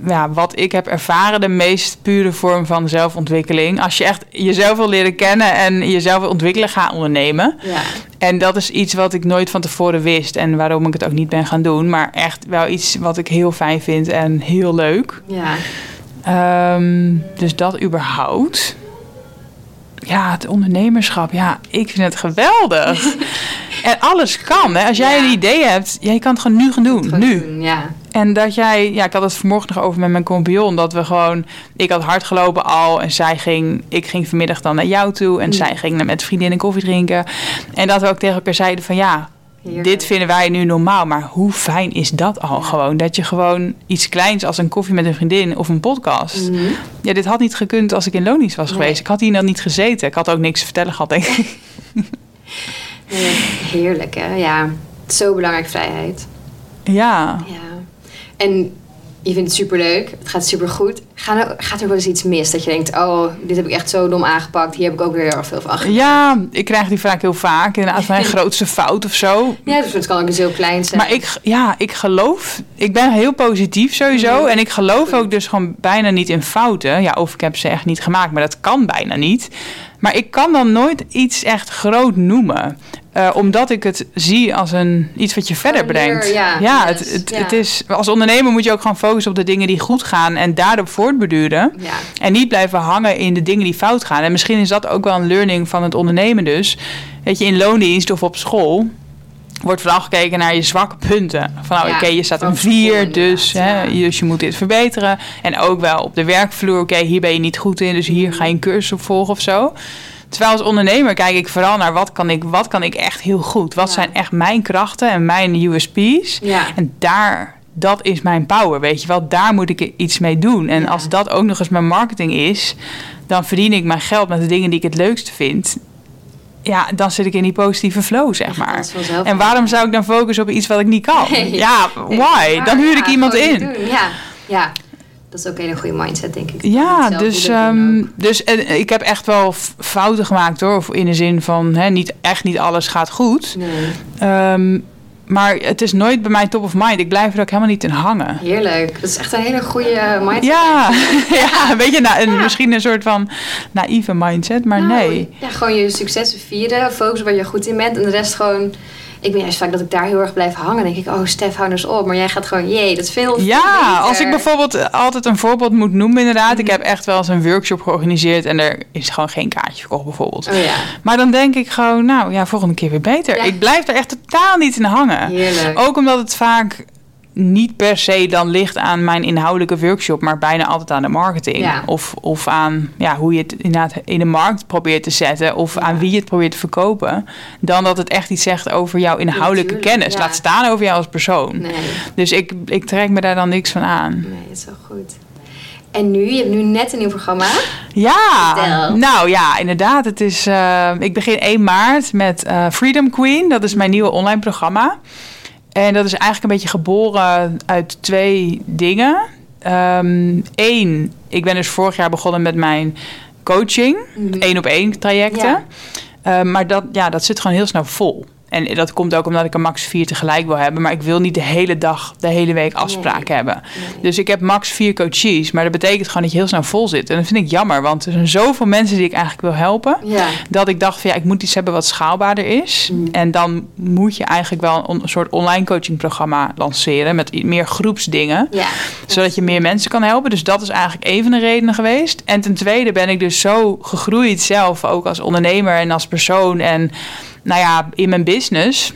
Speaker 1: ja, wat ik heb ervaren, de meest pure vorm van zelfontwikkeling. Als je echt jezelf wil leren kennen en jezelf wil ontwikkelen, ga ondernemen.
Speaker 2: Ja.
Speaker 1: En dat is iets wat ik nooit van tevoren wist en waarom ik het ook niet ben gaan doen. Maar echt wel iets wat ik heel fijn vind en heel leuk.
Speaker 2: Ja.
Speaker 1: Ehm, dus dat überhaupt. Ja, het ondernemerschap. Ja, ik vind het geweldig. en alles kan. Hè? Als jij
Speaker 2: Ja.
Speaker 1: een idee hebt, ja, je kan het gewoon nu gaan doen. Nu.
Speaker 2: doen, Ja.
Speaker 1: En dat jij, ja, ik had het vanmorgen nog over met mijn compagnon. Dat we gewoon, ik had hard gelopen al. En zij ging, ik ging vanmiddag dan naar jou toe. En
Speaker 2: Mm.
Speaker 1: zij ging met vriendinnen koffie drinken. En dat we ook tegen elkaar zeiden van ja,
Speaker 2: Heerlijk.
Speaker 1: dit vinden wij nu normaal. Maar hoe fijn is dat al
Speaker 2: Ja.
Speaker 1: gewoon? Dat je gewoon iets kleins als een koffie met een vriendin of een podcast.
Speaker 2: Mhm.
Speaker 1: Ja, dit had niet gekund als ik in Lonies was
Speaker 2: Nee.
Speaker 1: geweest. Ik had hier dan niet gezeten. Ik had ook niks te vertellen gehad, denk ik.
Speaker 2: Heerlijk, hè? Ja. Zo belangrijk, vrijheid.
Speaker 1: Ja.
Speaker 2: Ja. En je vindt het superleuk. Het gaat supergoed. Gaat er, gaat er wel eens iets mis? Dat je denkt, oh, dit heb ik echt zo dom aangepakt. Hier heb ik ook weer heel erg veel van geleerd.
Speaker 1: Ja, ik krijg die vraag heel vaak. Inderdaad, mijn grootste fout of zo.
Speaker 2: Ja, dus het kan ook eens heel klein zijn.
Speaker 1: Maar ik, ja, ik geloof, ik ben heel positief sowieso.
Speaker 2: Mhm.
Speaker 1: En ik geloof ook dus gewoon bijna niet in fouten. Ja, of ik heb ze echt niet gemaakt, maar dat kan bijna niet. Maar ik kan dan nooit iets echt groot noemen. Eh, omdat ik het zie als een, iets wat je verder brengt.
Speaker 2: ja,
Speaker 1: ja,
Speaker 2: yes,
Speaker 1: het, het,
Speaker 2: ja.
Speaker 1: het is, als ondernemer moet je ook gewoon focussen op de dingen die goed gaan. En daarop voortbeduren.
Speaker 2: Ja.
Speaker 1: En niet blijven hangen in de dingen die fout gaan. En misschien is dat ook wel een learning van het ondernemen dus. Weet je, in loondienst of op school wordt vooral gekeken naar je zwakke punten. Van nou, oké, je staat een vier, dus, hè, dus je moet dit verbeteren. En ook wel op de werkvloer, oké, hier ben je niet goed in, dus hier ga je een cursus op volgen of zo. Terwijl als ondernemer kijk ik vooral naar wat kan ik, wat kan ik echt heel goed. Wat
Speaker 2: Ja.
Speaker 1: zijn echt mijn krachten en mijn USP's.
Speaker 2: Ja.
Speaker 1: En daar, dat is mijn power, weet je wel. Daar moet ik iets mee doen. En
Speaker 2: Ja.
Speaker 1: als dat ook nog eens mijn marketing is, dan verdien ik mijn geld met de dingen die ik het leukste vind. Ja, dan zit ik in die positieve flow, zeg maar. En waarom zou ik dan focussen op iets wat ik niet kan?
Speaker 2: Nee.
Speaker 1: Ja, why? Dan huur ik
Speaker 2: ja,
Speaker 1: iemand in.
Speaker 2: Ja. ja, dat is ook een hele goede mindset, denk ik.
Speaker 1: Ja, dus, ehm, dus en, ik heb echt wel fouten gemaakt hoor. Of in de zin van, hè, niet, echt niet alles gaat goed.
Speaker 2: Nee,
Speaker 1: Ehm, maar het is nooit bij mij top of mind. Ik blijf er ook helemaal niet in hangen.
Speaker 2: heerlijk. Dat is echt een hele goede mindset.
Speaker 1: Ja, ja een beetje na, een,
Speaker 2: Ja.
Speaker 1: misschien een soort van naïeve mindset, maar
Speaker 2: Nou,
Speaker 1: nee.
Speaker 2: Ja, gewoon je successen vieren, focussen waar je goed in bent. En de rest gewoon... Ik ben juist vaak dat ik daar heel erg blijf hangen. Dan denk ik, oh Stef, hou nou eens op. Maar jij gaat gewoon, jee, dat is veel, veel
Speaker 1: Ja,
Speaker 2: beter.
Speaker 1: als ik bijvoorbeeld eh, altijd een voorbeeld moet noemen, inderdaad. Ik
Speaker 2: Mhm.
Speaker 1: heb echt wel eens een workshop georganiseerd en er is gewoon geen kaartje verkocht, bijvoorbeeld.
Speaker 2: Oh ja,
Speaker 1: Maar dan denk ik gewoon, nou ja, volgende keer weer beter.
Speaker 2: Ja.
Speaker 1: Ik blijf er echt totaal niet in hangen.
Speaker 2: heerlijk.
Speaker 1: Ook omdat het vaak niet per se dan ligt aan mijn inhoudelijke workshop, maar bijna altijd aan de marketing.
Speaker 2: Ja.
Speaker 1: Of, of aan ja, hoe je het inderdaad in de markt probeert te zetten, of
Speaker 2: Ja.
Speaker 1: aan wie je het probeert te verkopen. Dan dat het echt iets zegt over jouw inhoudelijke kennis. Laat staan over jou als persoon.
Speaker 2: Nee,
Speaker 1: Dus ik, ik trek me daar dan niks van aan.
Speaker 2: nee, dat is wel goed. En nu, je hebt nu net een nieuw programma.
Speaker 1: Ja,
Speaker 2: Vertel.
Speaker 1: nou ja, inderdaad. Het is, eh, ik begin 1 maart met eh, Freedom Queen. Dat is mijn nieuwe online programma. En dat is eigenlijk een beetje geboren uit twee dingen. Eén, ik ben dus vorig jaar begonnen met mijn coaching. Één op één trajecten.
Speaker 2: Ja.
Speaker 1: Eh, maar dat, ja, dat zit gewoon heel snel vol. En dat komt ook omdat ik er max vier tegelijk wil hebben. Maar ik wil niet de hele dag, de hele week afspraken
Speaker 2: Nee.
Speaker 1: hebben.
Speaker 2: Nee.
Speaker 1: Dus ik heb max vier coaches. Maar dat betekent gewoon dat je heel snel vol zit. En dat vind ik jammer. Want er zijn zoveel mensen die ik eigenlijk wil helpen.
Speaker 2: Ja.
Speaker 1: Dat ik dacht van ja, ik moet iets hebben wat schaalbaarder is.
Speaker 2: Mm.
Speaker 1: En dan moet je eigenlijk wel een, een soort online coachingprogramma lanceren. Met meer groepsdingen
Speaker 2: Ja.
Speaker 1: zodat je meer mensen kan helpen. Dus dat is eigenlijk een van de redenen geweest. En ten tweede ben ik dus zo gegroeid zelf, ook als ondernemer en als persoon. En nou ja, in mijn business.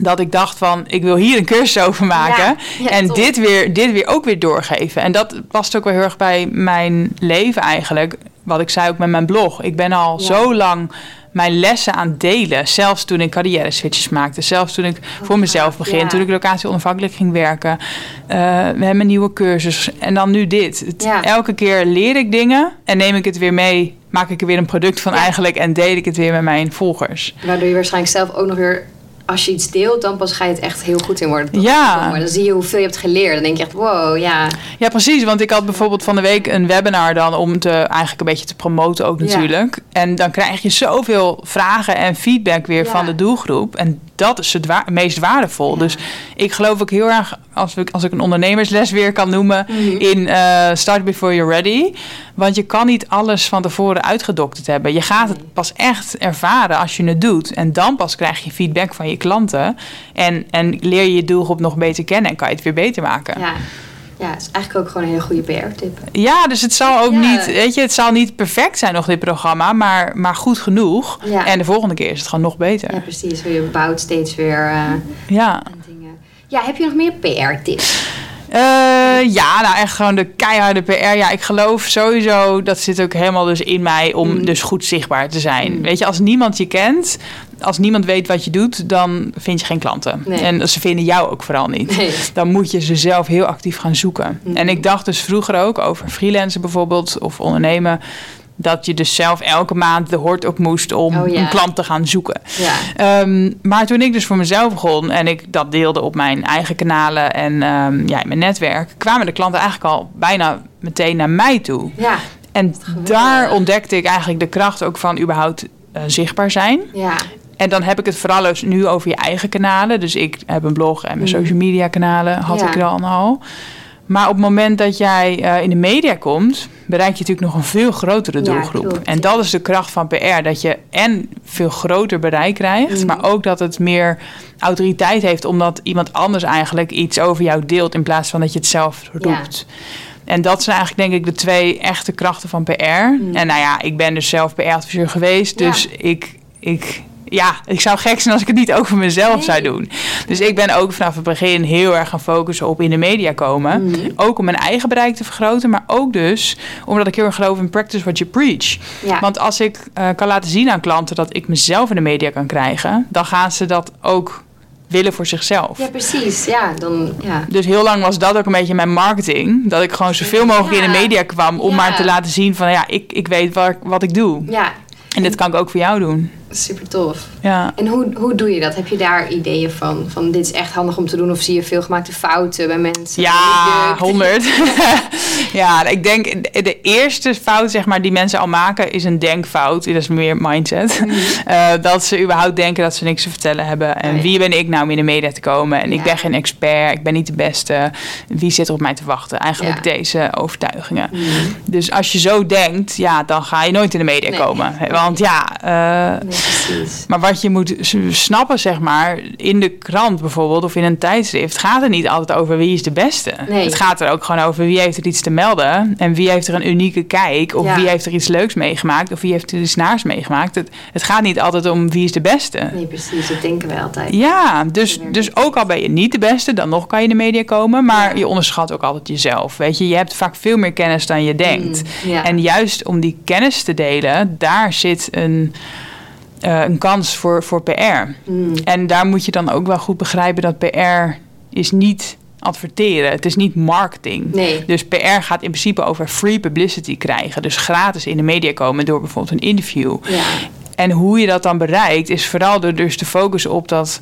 Speaker 1: Dat ik dacht van, ik wil hier een cursus over maken.
Speaker 2: Ja, ja,
Speaker 1: en
Speaker 2: top.
Speaker 1: dit weer, dit weer ook weer doorgeven. En dat past ook wel heel erg bij mijn leven eigenlijk. Wat ik zei ook met mijn blog. Ik ben al
Speaker 2: Ja.
Speaker 1: zo lang mijn lessen aan het delen. Zelfs toen ik carrière switches maakte. Zelfs toen ik voor mezelf begin. Toen ik locatie onafhankelijk ging werken. Eh, we hebben een nieuwe cursus. En dan nu dit. Het-. Elke keer leer ik dingen. En neem ik het weer mee. Maak ik er weer een product van
Speaker 2: Ja.
Speaker 1: eigenlijk. En deel ik het weer met mijn volgers.
Speaker 2: Waardoor je waarschijnlijk zelf ook nog weer... Als je iets deelt, dan pas ga je het echt heel goed in worden.
Speaker 1: Ja.
Speaker 2: Dan zie je hoeveel je hebt geleerd. Dan denk je echt, wow, ja.
Speaker 1: Ja, precies. Want ik had bijvoorbeeld van de week een webinar dan om te eigenlijk een beetje te promoten ook
Speaker 2: Ja.
Speaker 1: natuurlijk. En dan krijg je zoveel vragen en feedback weer
Speaker 2: Ja.
Speaker 1: van de doelgroep. En dat is het wa- meest waardevol.
Speaker 2: Ja.
Speaker 1: Dus ik geloof ook heel erg, als ik, als ik een ondernemersles weer kan noemen,
Speaker 2: Mhm.
Speaker 1: in eh, Start Before You're Ready. Want je kan niet alles van tevoren uitgedokterd hebben. Je gaat het pas echt ervaren als je het doet. En dan pas krijg je feedback van je klanten. En, en leer je je doelgroep nog beter kennen en kan je het weer beter maken.
Speaker 2: Ja. Ja, het is eigenlijk ook gewoon een hele goede PR-tip.
Speaker 1: Ja, dus het zal ook
Speaker 2: Ja.
Speaker 1: niet, weet je, het zal niet perfect zijn nog dit programma, maar, maar goed genoeg.
Speaker 2: Ja.
Speaker 1: En de volgende keer is het gewoon nog beter.
Speaker 2: Ja, precies. Je bouwt steeds weer eh,
Speaker 1: Ja.
Speaker 2: dingen. Ja, heb je nog meer PR-tips?
Speaker 1: Eh, ja, nou echt gewoon de keiharde PR. Ja, ik geloof sowieso, dat zit ook helemaal dus in mij om
Speaker 2: Mm.
Speaker 1: dus goed zichtbaar te zijn.
Speaker 2: Mm.
Speaker 1: Weet je, als niemand je kent, als niemand weet wat je doet, dan vind je geen klanten.
Speaker 2: Nee.
Speaker 1: En ze vinden jou ook vooral niet.
Speaker 2: Nee.
Speaker 1: Dan moet je ze zelf heel actief gaan zoeken.
Speaker 2: Mhm.
Speaker 1: En ik dacht dus vroeger ook over freelancen bijvoorbeeld of ondernemen. Dat je dus zelf elke maand de hort op moest om
Speaker 2: Oh ja.
Speaker 1: een klant te gaan zoeken.
Speaker 2: Ja.
Speaker 1: Ehm, maar toen ik dus voor mezelf begon en ik dat deelde op mijn eigen kanalen en ehm, ja, in mijn netwerk, kwamen de klanten eigenlijk al bijna meteen naar mij toe.
Speaker 2: Ja.
Speaker 1: En daar ontdekte ik eigenlijk de kracht ook van überhaupt eh, zichtbaar zijn.
Speaker 2: Ja.
Speaker 1: En dan heb ik het vooral dus nu over je eigen kanalen. Dus ik heb een blog en mijn
Speaker 2: Mhm.
Speaker 1: social media kanalen had
Speaker 2: Ja.
Speaker 1: ik er al al. Maar op het moment dat jij eh, in de media komt, bereik je natuurlijk nog een veel grotere doelgroep. en dat is de kracht van PR. Dat je en veel groter bereik krijgt,
Speaker 2: Mhm.
Speaker 1: maar ook dat het meer autoriteit heeft, omdat iemand anders eigenlijk iets over jou deelt in plaats van dat je het zelf roept. En dat zijn eigenlijk denk ik de twee echte krachten van PR. En nou ja, ik ben dus zelf PR-adviseur geweest.
Speaker 2: Ja.
Speaker 1: Dus ik, ik, ja, ik zou gek zijn als ik het niet over mezelf
Speaker 2: Nee.
Speaker 1: zou doen. Dus ik ben ook vanaf het begin heel erg gaan focussen op in de media komen.
Speaker 2: Mhm.
Speaker 1: Ook om mijn eigen bereik te vergroten. Maar ook dus omdat ik heel erg geloof in practice what you preach.
Speaker 2: Ja.
Speaker 1: Want als ik eh, kan laten zien aan klanten dat ik mezelf in de media kan krijgen... dan gaan ze dat ook willen voor zichzelf.
Speaker 2: ja, precies. Ja, dan... Ja.
Speaker 1: Dus heel lang was dat ook een beetje mijn marketing. Dat ik gewoon zoveel mogelijk in de media kwam om
Speaker 2: Ja.
Speaker 1: maar te laten zien van ja, ik, ik weet wat, wat ik doe.
Speaker 2: ja,
Speaker 1: En dit kan ik ook voor jou doen.
Speaker 2: Super tof.
Speaker 1: Ja.
Speaker 2: En hoe, hoe doe je dat? Heb je daar ideeën van? Van dit is echt handig om te doen? Of zie je veel gemaakte fouten bij mensen?
Speaker 1: Ja? 100. ja, ik denk de- eerste fout zeg maar, die mensen al maken is een denkfout. Dat is meer mindset. Eh, dat ze überhaupt denken dat ze niks te vertellen hebben. En
Speaker 2: Oh ja.
Speaker 1: wie ben ik nou om in de media te komen? En ik ben geen expert, ik ben niet de beste. Wie zit er op mij te wachten? Eigenlijk
Speaker 2: Ja.
Speaker 1: deze overtuigingen.
Speaker 2: Mhm.
Speaker 1: Dus als je zo denkt, ja, dan ga je nooit in de media
Speaker 2: Nee.
Speaker 1: komen. Want ja,
Speaker 2: Nee, precies.
Speaker 1: maar wat je moet snappen, zeg maar, in de krant bijvoorbeeld of in een tijdschrift, gaat het niet altijd over wie is de beste.
Speaker 2: Nee.
Speaker 1: Het gaat er ook gewoon over wie heeft er iets te melden en wie heeft er een unieke kijk of
Speaker 2: Ja.
Speaker 1: wie heeft er iets leuks meegemaakt of wie heeft er iets naars meegemaakt. Het, het gaat niet altijd om wie is de beste.
Speaker 2: Nee, precies. Dat denken wij altijd.
Speaker 1: Ja, dus, dus ook al ben je niet de beste, dan nog kan je in de media komen. Maar
Speaker 2: Ja.
Speaker 1: je onderschat ook altijd jezelf. Weet je, je hebt vaak veel meer kennis dan je denkt.
Speaker 2: Mm, ja.
Speaker 1: En juist om die kennis te delen, daar zit een, eh, een kans voor, voor PR.
Speaker 2: Mm.
Speaker 1: En daar moet je dan ook wel goed begrijpen dat PR is niet adverteren. Het is niet marketing.
Speaker 2: Nee.
Speaker 1: Dus PR gaat in principe over free publicity krijgen. Dus gratis in de media komen door bijvoorbeeld een interview.
Speaker 2: Ja.
Speaker 1: En hoe je dat dan bereikt, is vooral door dus te focussen op dat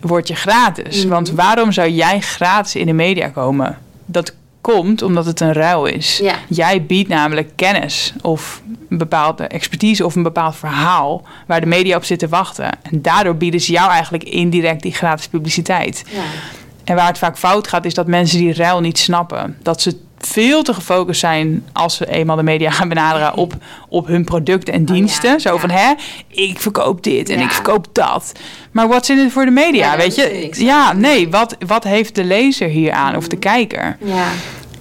Speaker 1: woordje gratis.
Speaker 2: Mhm.
Speaker 1: Want waarom zou jij gratis in de media komen? Dat komt omdat het een ruil is.
Speaker 2: Ja.
Speaker 1: Jij biedt namelijk kennis of een bepaalde expertise of een bepaald verhaal waar de media op zit te wachten. En daardoor bieden ze jou eigenlijk indirect die gratis publiciteit.
Speaker 2: Ja.
Speaker 1: En waar het vaak fout gaat, is dat mensen die ruil niet snappen. Dat ze veel te gefocust zijn als ze eenmaal de media gaan benaderen op, op hun producten en diensten.
Speaker 2: Oh ja,
Speaker 1: Zo
Speaker 2: ja.
Speaker 1: van hè, ik verkoop dit en
Speaker 2: Ja.
Speaker 1: ik verkoop dat. Maar wat in het voor de media? Weet je? Ja, nee, wat, wat heeft de lezer hier aan of
Speaker 2: Mm.
Speaker 1: de kijker?
Speaker 2: Ja.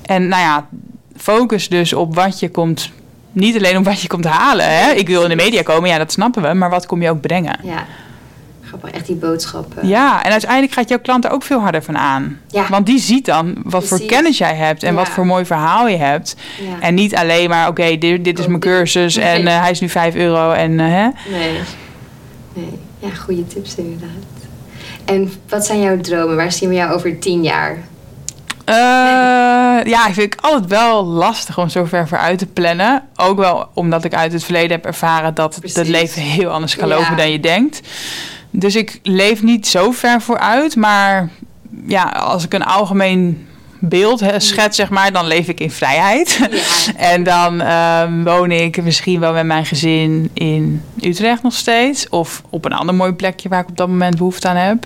Speaker 1: En nou ja, focus dus op wat je komt. Niet alleen op wat je komt halen. Hè? Ik wil in de media komen, ja, dat snappen we. Maar wat kom je ook brengen?
Speaker 2: ja. Grappig, echt die boodschappen.
Speaker 1: Ja, en uiteindelijk gaat jouw klant er ook veel harder van aan.
Speaker 2: Ja.
Speaker 1: Want die ziet dan wat voor kennis jij hebt en
Speaker 2: Ja.
Speaker 1: wat voor mooi verhaal je hebt.
Speaker 2: Ja.
Speaker 1: En niet alleen maar, oké, dit, dit is mijn cursus en eh, hij is nu 5 euro. En, eh, hè?
Speaker 2: Nee. Nee. Ja, goede tips inderdaad. En wat zijn jouw dromen? Waar zien we jou over tien jaar?
Speaker 1: Eh, ja, ik vind ik altijd wel lastig om zo ver vooruit te plannen. Ook wel omdat ik uit het verleden heb ervaren dat het, het leven heel anders kan
Speaker 2: Ja.
Speaker 1: lopen dan je denkt. Dus ik leef niet zo ver vooruit, maar ja, als ik een algemeen beeld hè, schets, zeg maar, dan leef ik in vrijheid.
Speaker 2: Ja.
Speaker 1: En dan ehm, woon ik misschien wel met mijn gezin in Utrecht nog steeds. Of op een ander mooi plekje waar ik op dat moment behoefte aan heb.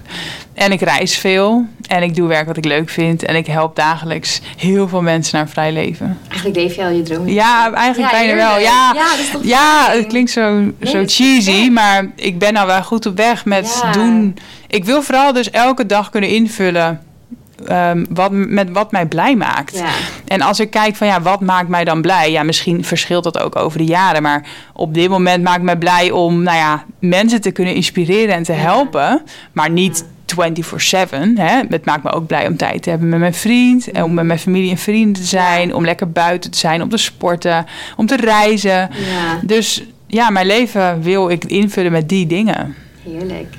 Speaker 1: En ik reis veel. En ik doe werk wat ik leuk vind. En ik help dagelijks heel veel mensen naar een vrij leven.
Speaker 2: Eigenlijk leef je al je droom.
Speaker 1: Ja, eigenlijk bijna wel. Ja,
Speaker 2: ja, dat
Speaker 1: ja, het klinkt zo, zo cheesy, maar ik ben nou wel goed op weg met
Speaker 2: Ja.
Speaker 1: doen. Ik wil vooral dus elke dag kunnen invullen ehm, wat, met wat mij blij maakt.
Speaker 2: Ja.
Speaker 1: En als ik kijk van ja, wat maakt mij dan blij? Ja, misschien verschilt dat ook over de jaren, maar op dit moment maakt mij blij om, nou ja, mensen te kunnen inspireren en te
Speaker 2: Ja.
Speaker 1: helpen, maar niet 24/7. Hè? Het maakt me ook blij om tijd te hebben met mijn vriend, en om met mijn familie en vrienden te zijn, om lekker buiten te zijn, om te sporten, om te reizen.
Speaker 2: ja,
Speaker 1: Dus ja, mijn leven wil ik invullen met die dingen.
Speaker 2: heerlijk.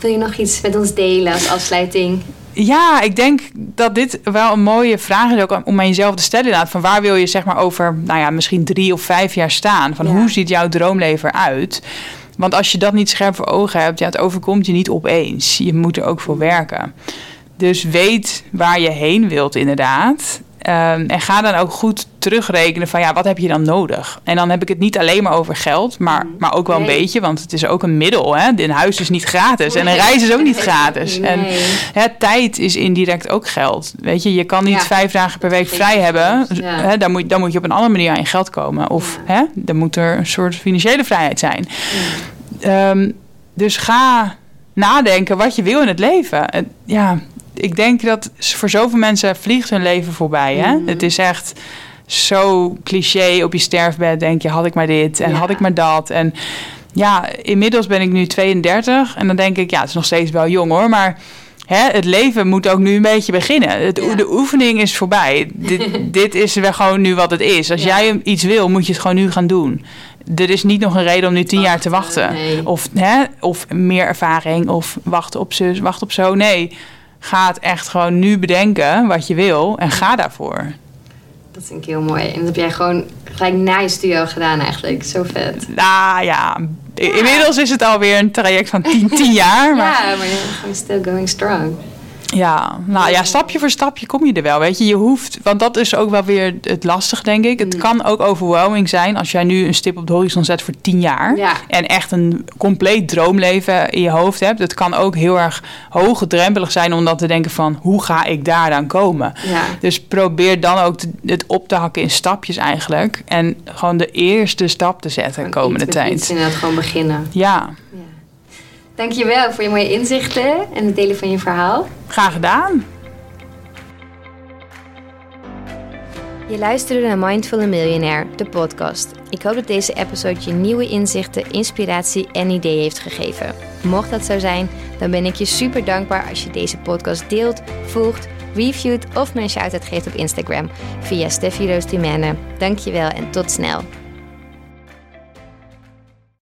Speaker 2: Wil je nog iets met ons delen als afsluiting?
Speaker 1: Ja, ik denk dat dit wel een mooie vraag is ook om aan jezelf te stellen. Inderdaad, van waar wil je zeg maar over, nou ja, misschien drie of vijf jaar staan? Van
Speaker 2: Ja.
Speaker 1: hoe ziet jouw droomleven eruit? Want als je dat niet scherp voor ogen hebt, ja, het overkomt je niet opeens. Je moet er ook voor werken. Dus weet waar je heen wilt, inderdaad. Ehm, en ga dan ook goed terugrekenen van ja, wat heb je dan nodig? En dan heb ik het niet alleen maar over geld, maar, maar ook wel een beetje, want het is ook een middel. Hè? Een huis is niet gratis en een reis is ook niet gratis. En. Hè, tijd is indirect ook geld. Weet je, je kan niet
Speaker 2: Ja.
Speaker 1: vijf dagen per week vrij hebben.
Speaker 2: ja.
Speaker 1: Hè, dan, moet, dan moet je op een andere manier aan je geld komen. Of
Speaker 2: Ja.
Speaker 1: hè, dan moet er een soort financiële vrijheid zijn. Ehm, dus ga nadenken wat je wil in het leven. Ja, ik denk dat voor zoveel mensen vliegt hun leven voorbij. Hè?
Speaker 2: Mhm.
Speaker 1: Het is echt zo cliché op je sterfbed. Denk je, had ik maar dit en
Speaker 2: Ja.
Speaker 1: had ik maar dat. En ja, inmiddels ben ik nu 32 en dan denk ik, ja, het is nog steeds wel jong hoor, maar hè, het leven moet ook nu een beetje beginnen. Het,
Speaker 2: Ja.
Speaker 1: De oefening is voorbij. dit, dit is wel gewoon nu wat het is. Als
Speaker 2: Ja.
Speaker 1: jij iets wil, moet je het gewoon nu gaan doen. Er is niet nog een reden om nu tien jaar te
Speaker 2: Wachten,
Speaker 1: wachten.
Speaker 2: nee.
Speaker 1: Of, hè, of meer ervaring, of wachten op zus, wachten op zo. Nee, ga het echt gewoon nu bedenken wat je wil en ga daarvoor.
Speaker 2: Dat vind ik heel mooi. En dat heb jij gewoon gelijk na je studio gedaan eigenlijk. Zo vet.
Speaker 1: Nou ja, inmiddels is het alweer een traject van tien, tien jaar. Maar
Speaker 2: Ja, maar je- gewoon still going strong.
Speaker 1: Ja, nou ja, stapje voor stapje kom je er wel. Weet je, je hoeft, want dat is ook wel weer het lastig, denk ik. Het
Speaker 2: Mm.
Speaker 1: kan ook overwhelming zijn als jij nu een stip op de horizon zet voor tien jaar.
Speaker 2: Ja.
Speaker 1: En echt een compleet droomleven in je hoofd hebt. Het kan ook heel erg hoogdrempelig zijn om dan te denken van hoe ga ik daar dan komen?
Speaker 2: Ja.
Speaker 1: Dus probeer dan ook te- het op te hakken in stapjes eigenlijk. En gewoon de eerste stap te zetten
Speaker 2: Gewoon
Speaker 1: komende
Speaker 2: iets met iets
Speaker 1: tijd.
Speaker 2: inderdaad gewoon beginnen.
Speaker 1: Ja,
Speaker 2: Ja. Dankjewel voor je mooie inzichten en het delen van je verhaal.
Speaker 1: graag gedaan.
Speaker 2: Je luisterde naar Mindful Millionaire, de podcast. Ik hoop dat deze episode je nieuwe inzichten, inspiratie en ideeën heeft gegeven. Mocht dat zo zijn, dan ben ik je super dankbaar als je deze podcast deelt, volgt, reviewt of me een shout-out geeft op Instagram via Steffi Roos Dumene. Dankjewel en tot snel.